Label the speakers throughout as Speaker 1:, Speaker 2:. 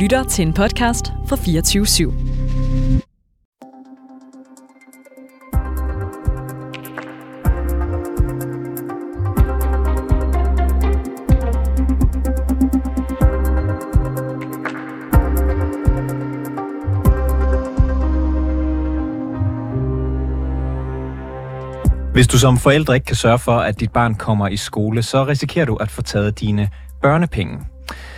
Speaker 1: lytter til en podcast fra 24 /7.
Speaker 2: Hvis du som forældre ikke kan sørge for, at dit barn kommer i skole, så risikerer du at få taget dine børnepenge.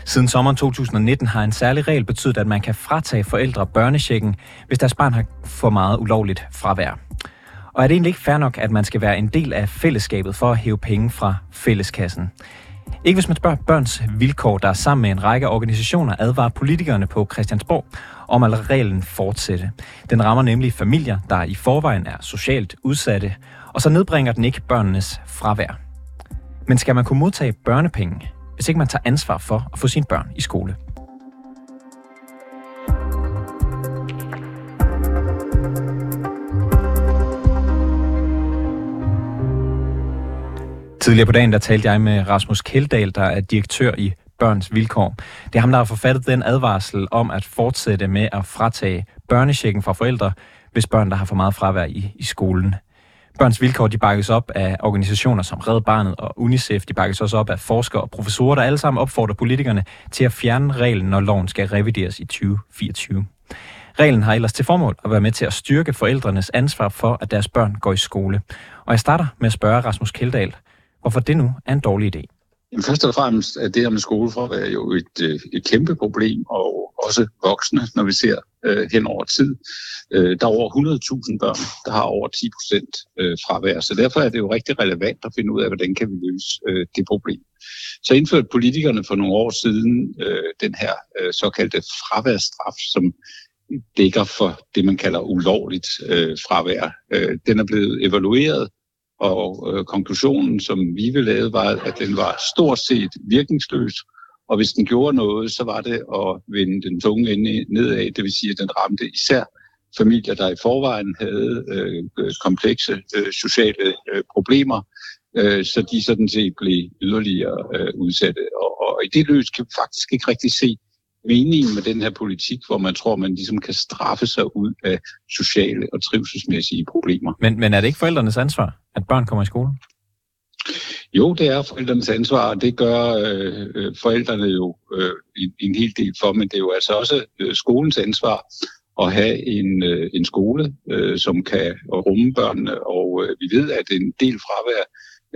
Speaker 2: Siden sommeren 2019 har en særlig regel betydet, at man kan fratage forældre børnechecken, hvis deres barn har for meget ulovligt fravær. Og er det egentlig ikke fair nok, at man skal være en del af fællesskabet for at hæve penge fra fælleskassen? Ikke hvis man spørger børns vilkår, der sammen med en række organisationer advarer politikerne på Christiansborg om at reglen fortsætte. Den rammer nemlig familier, der i forvejen er socialt udsatte, og så nedbringer den ikke børnenes fravær. Men skal man kunne modtage børnepenge, hvis ikke man tager ansvar for at få sine børn i skole? Tidligere på dagen der talte jeg med Rasmus Keldahl, der er direktør i Børns Vilkår. Det er ham, der har forfattet den advarsel om at fortsætte med at fratage børnechecken fra forældre, hvis børn, der har for meget fravær i, i skolen. Børns Vilkår de bakkes op af organisationer som Red Barnet og UNICEF. De bakkes også op af forskere og professorer, der alle sammen opfordrer politikerne til at fjerne reglen, når loven skal revideres i 2024. Reglen har ellers til formål at være med til at styrke forældrenes ansvar for, at deres børn går i skole. Og jeg starter med at spørge Rasmus Keldahl, hvorfor det nu er en dårlig idé.
Speaker 3: Jamen, først og fremmest er det her med skolefravær jo et, øh, et kæmpe problem, og også voksne, når vi ser øh, hen over tid. Øh, der er over 100.000 børn, der har over 10 procent øh, fravær, så derfor er det jo rigtig relevant at finde ud af, hvordan kan vi løse øh, det problem. Så indførte politikerne for nogle år siden øh, den her øh, såkaldte fraværsstraf, som dækker for det, man kalder ulovligt øh, fravær. Øh, den er blevet evalueret og øh, konklusionen, som vi ville lave, var, at den var stort set virkningsløs. Og hvis den gjorde noget, så var det at vende den tunge ende nedad. Det vil sige, at den ramte især familier, der i forvejen havde øh, øh komplekse øh, sociale øh, problemer, øh, så de sådan set blev yderligere øh, udsatte. Og, og i det løs kan vi faktisk ikke rigtig se, meningen med den her politik, hvor man tror, man ligesom kan straffe sig ud af sociale og trivselsmæssige problemer.
Speaker 2: Men, men er det ikke forældrenes ansvar, at børn kommer i skole?
Speaker 3: Jo, det er forældrenes ansvar, og det gør øh, øh, forældrene jo øh, en, en hel del for, men det er jo altså også øh, skolens ansvar at have en, øh, en skole, øh, som kan rumme børnene, og øh, vi ved, at en del fravær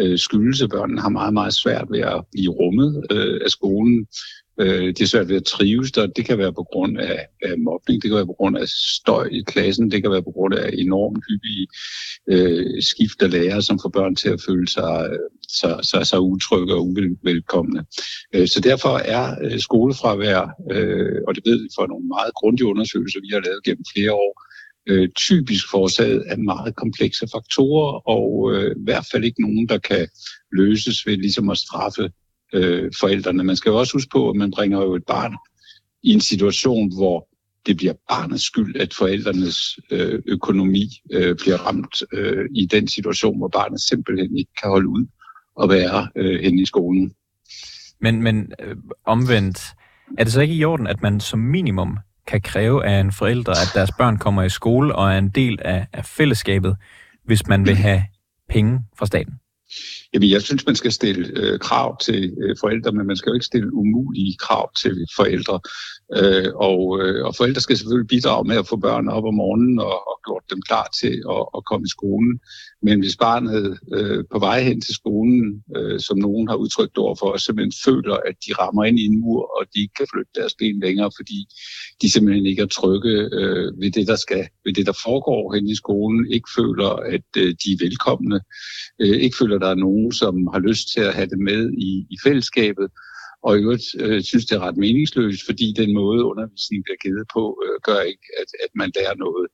Speaker 3: øh, skyldes, at børnene har meget, meget svært ved at blive rummet øh, af skolen. Øh, det er svært ved at trives der. Det kan være på grund af, af mobning, det kan være på grund af støj i klassen, det kan være på grund af enormt hyppige øh, skift af lærere, som får børn til at føle sig, sig, sig, sig utrygge og uvelkomne. Øh, så derfor er øh, skolefravær, øh, og det ved vi fra nogle meget grundige undersøgelser, vi har lavet gennem flere år, øh, typisk forårsaget af meget komplekse faktorer, og øh, i hvert fald ikke nogen, der kan løses ved ligesom at straffe øh, forældrene. Man skal jo også huske på, at man bringer jo et barn i en situation, hvor det bliver barnets skyld, at forældrenes øh, økonomi øh, bliver ramt øh, i den situation, hvor barnet simpelthen ikke kan holde ud og være øh, henne i skolen.
Speaker 2: Men, men øh, omvendt, er det så ikke i orden, at man som minimum kan kræve af en forælder, at deres børn kommer i skole og er en del af, af fællesskabet, hvis man vil have penge fra staten?
Speaker 3: Jamen, jeg synes, man skal stille øh, krav til øh, forældre, men man skal jo ikke stille umulige krav til forældre. Øh, og, øh, og forældre skal selvfølgelig bidrage med at få børn op om morgenen og, og gjort dem klar til at, at komme i skolen. Men hvis barnet øh, på vej hen til skolen, øh, som nogen har udtrykt over for, simpelthen føler, at de rammer ind i en mur, og de ikke kan flytte deres ben længere, fordi de simpelthen ikke er trygge øh, ved, det, der skal, ved det, der foregår hen i skolen, ikke føler, at øh, de er velkomne, øh, ikke føler, at der er nogen, som har lyst til at have det med i, i fællesskabet, og i øvrigt øh, synes, det er ret meningsløst, fordi den måde, undervisningen bliver givet på, øh, gør ikke, at, at man lærer noget.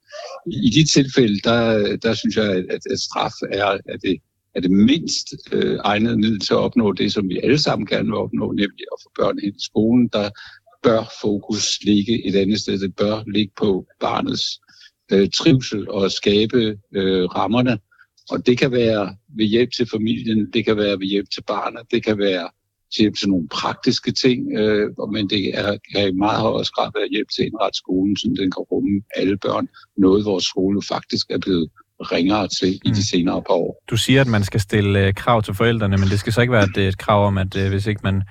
Speaker 3: I de tilfælde, der, der synes jeg, at, at straf er, at det, er det mindst øh, egnede middel til at opnå det, som vi alle sammen gerne vil opnå, nemlig at få børn ind i skolen. Der bør fokus ligge et andet sted. Det bør ligge på barnets øh, trivsel og skabe øh, rammerne. Og det kan være ved hjælp til familien, det kan være ved hjælp til barnet, det kan være til sådan nogle praktiske ting, øh, men det er, kan i meget højere grad være hjælp til at indrette skolen, så den kan rumme alle børn. Noget, vores skole faktisk er blevet ringere til mm. i de mm. senere par år.
Speaker 2: Du siger, at man skal stille øh, krav til forældrene, men det skal så ikke være et, et krav om, at øh, hvis ikke man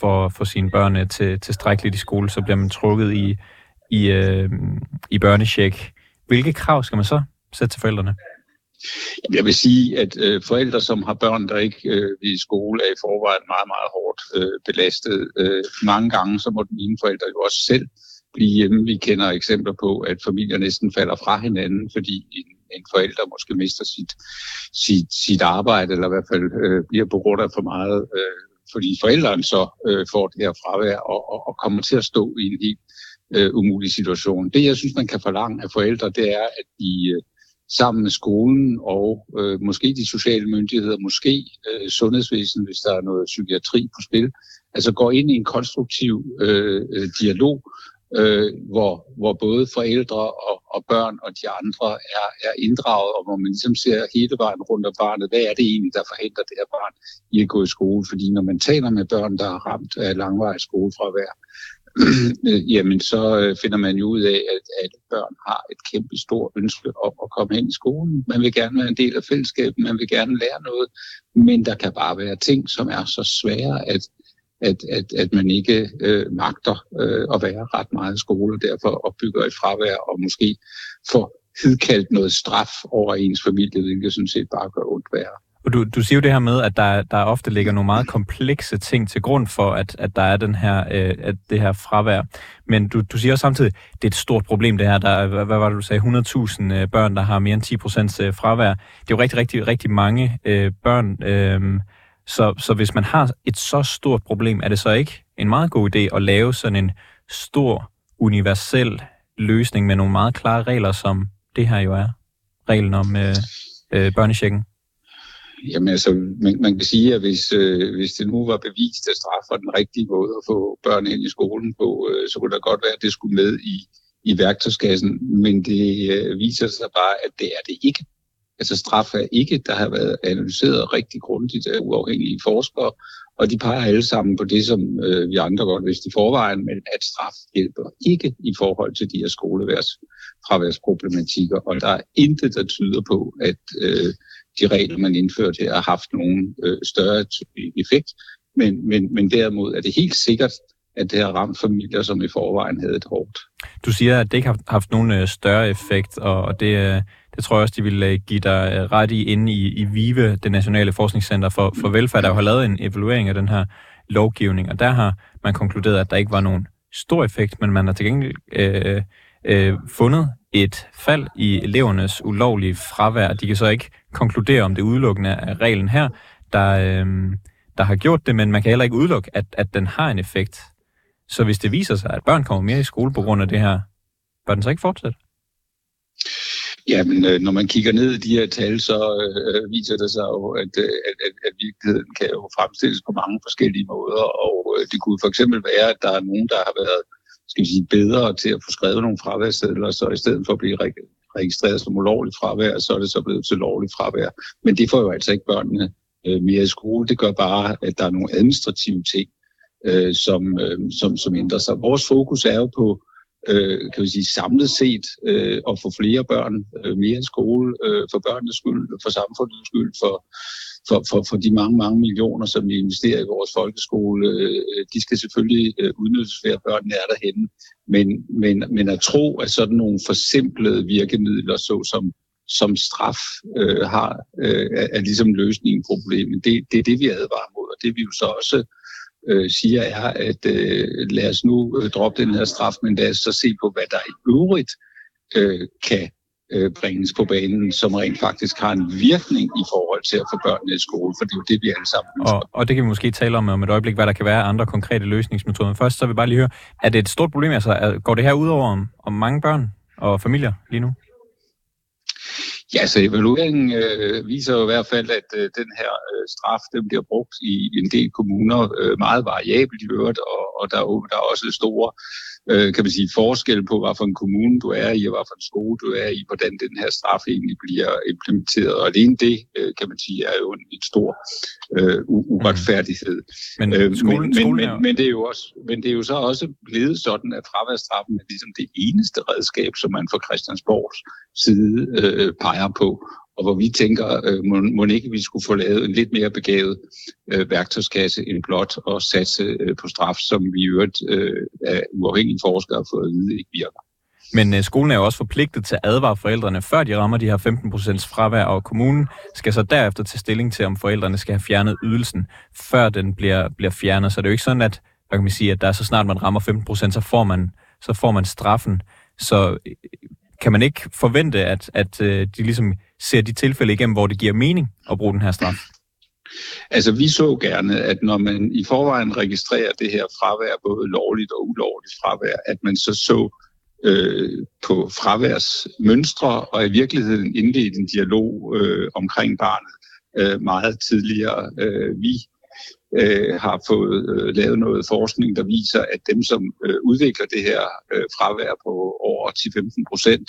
Speaker 2: får, får sine børn øh, til, tilstrækkeligt i skole, så bliver man trukket i, i, øh, i børnecheck. Hvilke krav skal man så sætte til forældrene?
Speaker 3: Jeg vil sige, at øh, forældre, som har børn, der ikke øh, i skole, er i forvejen meget, meget hårdt øh, belastet. Øh, mange gange, så må den ene forældre jo også selv blive hjemme. Vi kender eksempler på, at familier næsten falder fra hinanden, fordi en, en forælder måske mister sit, sit, sit arbejde, eller i hvert fald øh, bliver på grund af for meget, øh, fordi forældrene så øh, får det her fravær og, og, og kommer til at stå i en helt øh, umulig situation. Det, jeg synes, man kan forlange af forældre, det er, at de øh, sammen med skolen og øh, måske de sociale myndigheder, måske øh, sundhedsvæsen, hvis der er noget psykiatri på spil, altså går ind i en konstruktiv øh, øh, dialog, øh, hvor, hvor både forældre og, og børn og de andre er, er inddraget, og hvor man ligesom ser hele vejen rundt om barnet. Hvad er det egentlig, der forhindrer det her barn i at gå i skole? Fordi når man taler med børn, der er ramt af langvarig skolefravær, Øh, jamen så øh, finder man jo ud af, at, at børn har et kæmpe stort ønske om at komme hen i skolen. Man vil gerne være en del af fællesskabet, man vil gerne lære noget, men der kan bare være ting, som er så svære, at, at, at, at man ikke øh, magter øh, at være ret meget i skole, og derfor opbygger et fravær og måske får hidkaldt noget straf over ens familie, hvilket sådan set bare gør ondt værre.
Speaker 2: Og du, du siger jo det her med, at der, der ofte ligger nogle meget komplekse ting til grund for, at, at der er den her, øh, at det her fravær. Men du, du siger også samtidig, at det er et stort problem det her. Der er, hvad, hvad var det, du sagde, 100.000 øh, børn, der har mere end 10 procent øh, fravær. Det er jo rigtig, rigtig, rigtig mange øh, børn. Øh, så, så hvis man har et så stort problem, er det så ikke en meget god idé at lave sådan en stor, universel løsning med nogle meget klare regler, som det her jo er? Reglen om øh, øh, børnechecken?
Speaker 3: Jamen altså, man, man kan sige, at hvis, øh, hvis det nu var bevist, at straf var den rigtige måde at få børn ind i skolen på, øh, så kunne det godt være, at det skulle med i, i værktøjskassen. Men det øh, viser sig bare, at det er det ikke. Altså straf er ikke, der har været analyseret rigtig grundigt af uafhængige forskere, og de peger alle sammen på det, som øh, vi andre godt vidste i forvejen, men at straf hjælper ikke i forhold til de her skoleværsfraværsproblematikker. og der er intet, der tyder på, at øh, de regler, man indførte her, har haft nogen øh, større effekt. Men, men, men derimod er det helt sikkert, at det har ramt familier, som i forvejen havde det hårdt.
Speaker 2: Du siger, at det ikke har haft nogen øh, større effekt, og det, øh, det tror jeg også, de vil øh, give dig ret i inde i, i VIVE, det Nationale Forskningscenter for, for Velfærd, der har lavet en evaluering af den her lovgivning, og der har man konkluderet, at der ikke var nogen stor effekt, men man har til gengæld øh, øh, fundet et fald i elevernes ulovlige fravær. De kan så ikke konkludere, om det udelukkende er reglen her, der, øh, der har gjort det, men man kan heller ikke udelukke, at, at den har en effekt. Så hvis det viser sig, at børn kommer mere i skole på grund af det her, bør den så ikke fortsætte?
Speaker 3: Jamen, øh, når man kigger ned i de her tal, så øh, viser det sig jo, at, øh, at, at, at virkeligheden kan jo fremstilles på mange forskellige måder. Og øh, det kunne for eksempel være, at der er nogen, der har været skal vi sige, bedre til at få skrevet nogle fraværssedler, så i stedet for at blive registreret som ulovligt fravær, så er det så blevet til lovligt fravær. Men det får jo altså ikke børnene øh, mere i skole. Det gør bare, at der er nogle administrative ting, øh, som, øh, som, som ændrer sig. Vores fokus er jo på øh, kan vi sige, samlet set øh, at få flere børn øh, mere i skole, øh, for børnenes skyld, for samfundets skyld, for, for, for, for de mange, mange millioner, som vi investerer i vores folkeskole. Øh, de skal selvfølgelig øh, udnyttes, flere børnene er derhenne. Men, men, men at tro, at sådan nogle forsimplede virkemidler, såsom som straf øh, har, øh, er, er ligesom løsningen på problemet. Det, det er det, vi advarer mod, og det vi jo så også øh, siger er, at øh, lad os nu øh, droppe den her straf, men lad os så se på, hvad der i øvrigt øh, kan øh, bringes på banen, som rent faktisk har en virkning i forhold til at få børnene i skole, for det er jo det, vi alle sammen
Speaker 2: Og, og det kan vi måske tale om øh, om et øjeblik, hvad der kan være andre konkrete løsningsmetoder. Men først så vil jeg bare lige høre, er det et stort problem? Altså, går det her ud over om, om mange børn og familier lige nu?
Speaker 3: Ja, så evalueringen øh, viser jo i hvert fald, at øh, den her øh, straf den bliver brugt i en del kommuner øh, meget variabelt i øvrigt, og, og der, er, der er også store øh, kan man sige, forskel på, hvad for en kommune du er i, og hvad for en skole du er i, hvordan den her straf egentlig bliver implementeret. Og alene det, øh, kan man sige, er jo en, en stor øh, uretfærdighed. Men, øh, skolen, men, skolen men, men, men, det er jo også, men det er jo så også blevet sådan, at fraværsstraffen er ligesom det eneste redskab, som man fra Christiansborgs side øh, peger på og hvor vi tænker, øh, må, må ikke vi skulle få lavet en lidt mere begavet øh, værktøjskasse end blot og satse øh, på straf, som vi i øvrigt øh, af uafhængige forskere har fået at vide ikke virker.
Speaker 2: Men øh, skolen er jo også forpligtet til at advare forældrene, før de rammer de her 15% fravær, og kommunen skal så derefter tage stilling til, om forældrene skal have fjernet ydelsen, før den bliver, bliver fjernet. Så det er jo ikke sådan, at, hvad kan man sige, at der er så snart man rammer 15% så får man, så får man straffen. Så øh, kan man ikke forvente, at, at øh, de ligesom ser de tilfælde igennem, hvor det giver mening at bruge den her straf?
Speaker 3: Altså, vi så gerne, at når man i forvejen registrerer det her fravær, både lovligt og ulovligt fravær, at man så så øh, på fraværsmønstre og i virkeligheden indledte en dialog øh, omkring barnet øh, meget tidligere. Øh, vi øh, har fået øh, lavet noget forskning, der viser, at dem, som øh, udvikler det her øh, fravær på over 10-15 procent,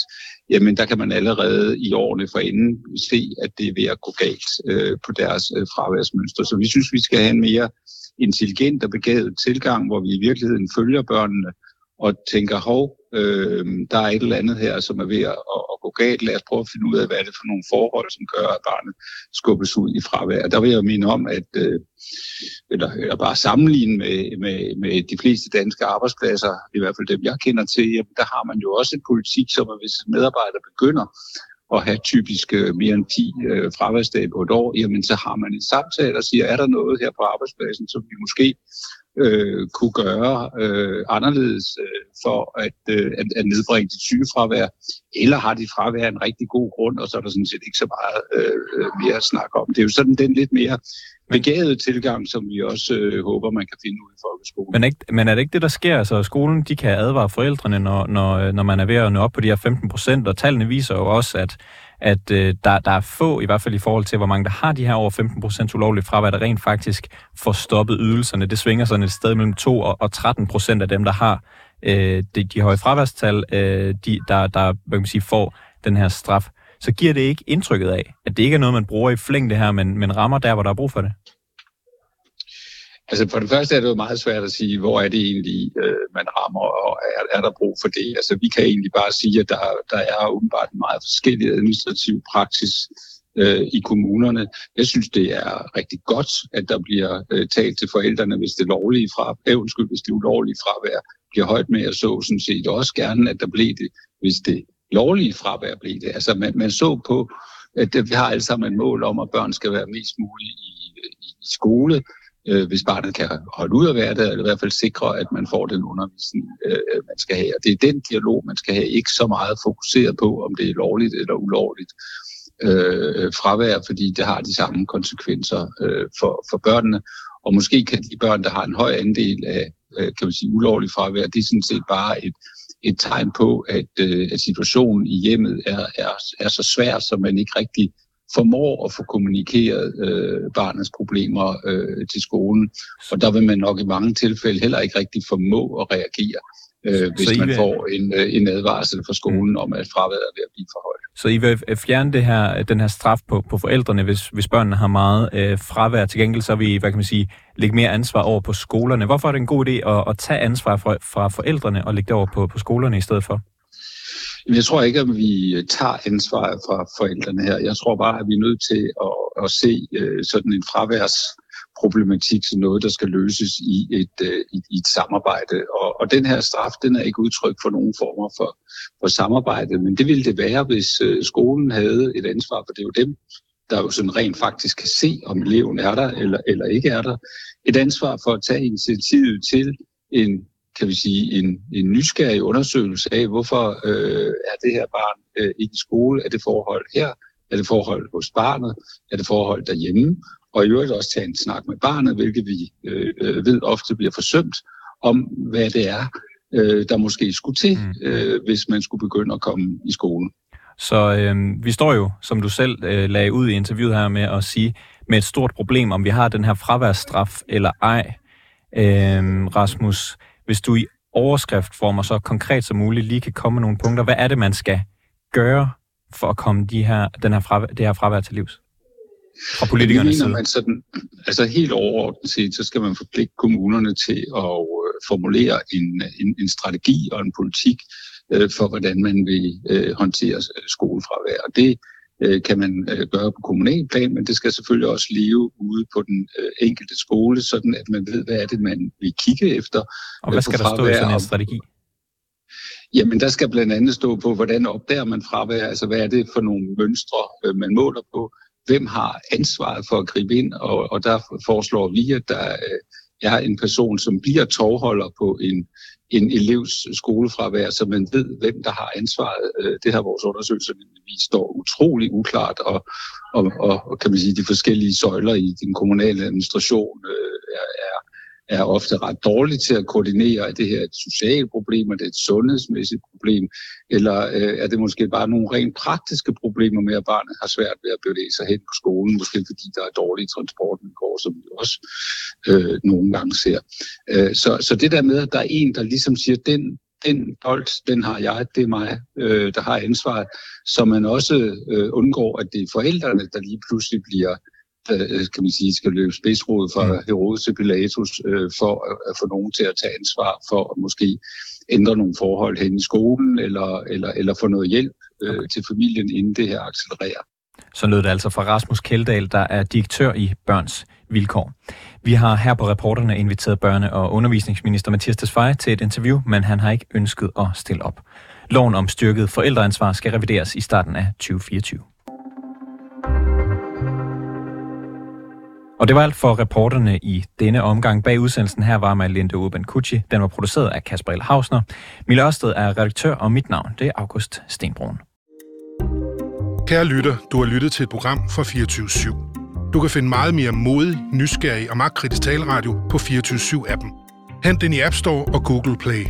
Speaker 3: jamen der kan man allerede i årene forinden se, at det er ved at gå galt øh, på deres øh, fraværsmønster. Så vi synes, vi skal have en mere intelligent og begavet tilgang, hvor vi i virkeligheden følger børnene og tænker, hov, øh, der er et eller andet her, som er ved at, at gå galt. Lad os prøve at finde ud af, hvad er det for nogle forhold, som gør, at barnet skubbes ud i fravær. Der vil jeg minde om, at øh, eller, eller bare sammenligne med, med, med de fleste danske arbejdspladser, i hvert fald dem, jeg kender til, jamen, der har man jo også en politik, som at hvis en medarbejder begynder at have typisk øh, mere end 10 øh, fraværsdage på et år, jamen så har man en samtale og siger, er der noget her på arbejdspladsen, som vi måske øh, kunne gøre øh, anderledes for at, øh, at, at nedbringe dit sygefravær, eller har de fravær en rigtig god grund, og så er der sådan set ikke så meget øh, mere at snakke om. Det er jo sådan den lidt mere begavede tilgang, som vi også øh, håber, man kan finde ud i folkeskolen.
Speaker 2: Men, ikke, men er det ikke det, der sker? Altså skolen, de kan advare forældrene, når, når, øh, når man er ved at nå op på de her 15 procent, og tallene viser jo også, at at øh, der, der er få, i hvert fald i forhold til, hvor mange der har de her over 15% ulovligt fravær, der rent faktisk får stoppet ydelserne. Det svinger sådan et sted mellem 2 og, og 13% af dem, der har øh, de, de høje fraværstal, øh, de, der, der hvad kan man sige, får den her straf. Så giver det ikke indtrykket af, at det ikke er noget, man bruger i flæng det her, men, men rammer der, hvor der er brug for det?
Speaker 3: Altså for det første er det jo meget svært at sige, hvor er det egentlig, øh, man rammer, og er, er der brug for det? Altså vi kan egentlig bare sige, at der, der er åbenbart en meget forskellig administrativ praksis øh, i kommunerne. Jeg synes, det er rigtig godt, at der bliver øh, talt til forældrene, hvis det lovlige fra, øh, undskyld, hvis det ulovlige fravær bliver højt med, og så sådan set også gerne, at der blev det, hvis det lovlige fravær blev det. Altså man, man så på, at vi har alle sammen et mål om, at børn skal være mest muligt i, i, i skole, øh, hvis barnet kan holde ud at være der, eller i hvert fald sikre, at man får den undervisning, øh, man skal have. Og det er den dialog, man skal have, ikke så meget fokuseret på, om det er lovligt eller ulovligt øh, fravær, fordi det har de samme konsekvenser øh, for, for børnene. Og måske kan de børn, der har en høj andel af Øh, kan man sige, ulovligt fravær, det er sådan set bare et, et tegn på, at, øh, at situationen i hjemmet er, er, er så svær, så man ikke rigtig formår at få kommunikeret øh, barnets problemer øh, til skolen. Og der vil man nok i mange tilfælde heller ikke rigtig formå at reagere, øh, hvis man får en, øh, en advarsel fra skolen om, at fraværet er ved at blive for højt.
Speaker 2: Så I vil fjerne det her, den her straf på, på forældrene, hvis, hvis børnene har meget øh, fravær. Til gengæld så vil I, hvad kan man sige, lægge mere ansvar over på skolerne. Hvorfor er det en god idé at, at tage ansvar fra, fra forældrene og lægge det over på, på skolerne i stedet for?
Speaker 3: Jeg tror ikke, at vi tager ansvaret fra forældrene her. Jeg tror bare, at vi er nødt til at, at se sådan en problematik som noget, der skal løses i et, øh, i, i et samarbejde. Og, og den her straf, den er ikke udtryk for nogen former for, for samarbejde, men det ville det være, hvis øh, skolen havde et ansvar, for det er jo dem, der jo sådan rent faktisk kan se, om eleven er der eller, eller ikke er der. Et ansvar for at tage initiativet til en kan vi sige, en, en nysgerrig undersøgelse af, hvorfor øh, er det her barn øh, ikke i skole? Er det forhold her? Er det forhold hos barnet? Er det forhold derhjemme? Og i øvrigt også tage en snak med barnet, hvilket vi øh, øh, ved ofte bliver forsømt, om hvad det er, øh, der måske skulle til, mm. øh, hvis man skulle begynde at komme i skolen.
Speaker 2: Så øh, vi står jo, som du selv øh, lagde ud i interviewet her med at sige, med et stort problem, om vi har den her fraværsstraf eller ej. Øh, Rasmus, hvis du i overskriftform og så konkret som muligt lige kan komme med nogle punkter. Hvad er det, man skal gøre for at komme de her, den her fravær, det her fravær til livs? Fra politikernes side.
Speaker 3: Man sådan, altså helt overordnet set, så skal man forpligte kommunerne til at øh, formulere en, en, en strategi og en politik øh, for, hvordan man vil øh, håndtere øh, skolefravær. Og det øh, kan man øh, gøre på kommunal plan, men det skal selvfølgelig også leve ude på den øh, enkelte skole, sådan at man ved, hvad er det, man vil kigge efter.
Speaker 2: Og hvad skal der stå i sådan en strategi?
Speaker 3: Jamen, der skal blandt andet stå på, hvordan opdager man fravær, altså hvad er det for nogle mønstre, øh, man måler på, hvem har ansvaret for at gribe ind, og, og der foreslår vi, at der øh, er en person, som bliver tovholder på en, en elevs skolefravær, så man ved, hvem der har ansvaret. Øh, det har vores undersøgelser vi står utrolig uklart, og, og, og, og kan man sige, de forskellige søjler i den kommunale administration øh, er, er er ofte ret dårlige til at koordinere, er det her et socialt problem, er det et sundhedsmæssigt problem, eller øh, er det måske bare nogle rent praktiske problemer med, at barnet har svært ved at bevæge sig hen på skolen, måske fordi der er dårlige transportvilkår, som vi også øh, nogle gange ser. Øh, så, så det der med, at der er en, der ligesom siger, den, den bold, den har jeg, det er mig, øh, der har ansvaret, så man også øh, undgår, at det er forældrene, der lige pludselig bliver øh, kan man sige, skal løbe spidsrod fra mm. Herodes til Pilatus øh, for at få nogen til at tage ansvar for at måske ændre nogle forhold hen i skolen eller, eller, eller få noget hjælp øh, til familien, inden det her accelererer.
Speaker 2: Så lød det altså fra Rasmus Keldahl, der er direktør i Børns Vilkår. Vi har her på reporterne inviteret børne- og undervisningsminister Mathias Tesfaye til et interview, men han har ikke ønsket at stille op. Loven om styrket forældreansvar skal revideres i starten af 2024. Og det var alt for reporterne i denne omgang. Bag udsendelsen her var Malinde Urban Kucci. Den var produceret af Kasper L. Hausner. Mille Ørsted er redaktør, og mit navn det er August Stenbrun.
Speaker 4: Kære lytter, du har lyttet til et program fra 24 /7. Du kan finde meget mere modig, nysgerrig og magtkritisk taleradio på 24 7 appen Hent den i App Store og Google Play.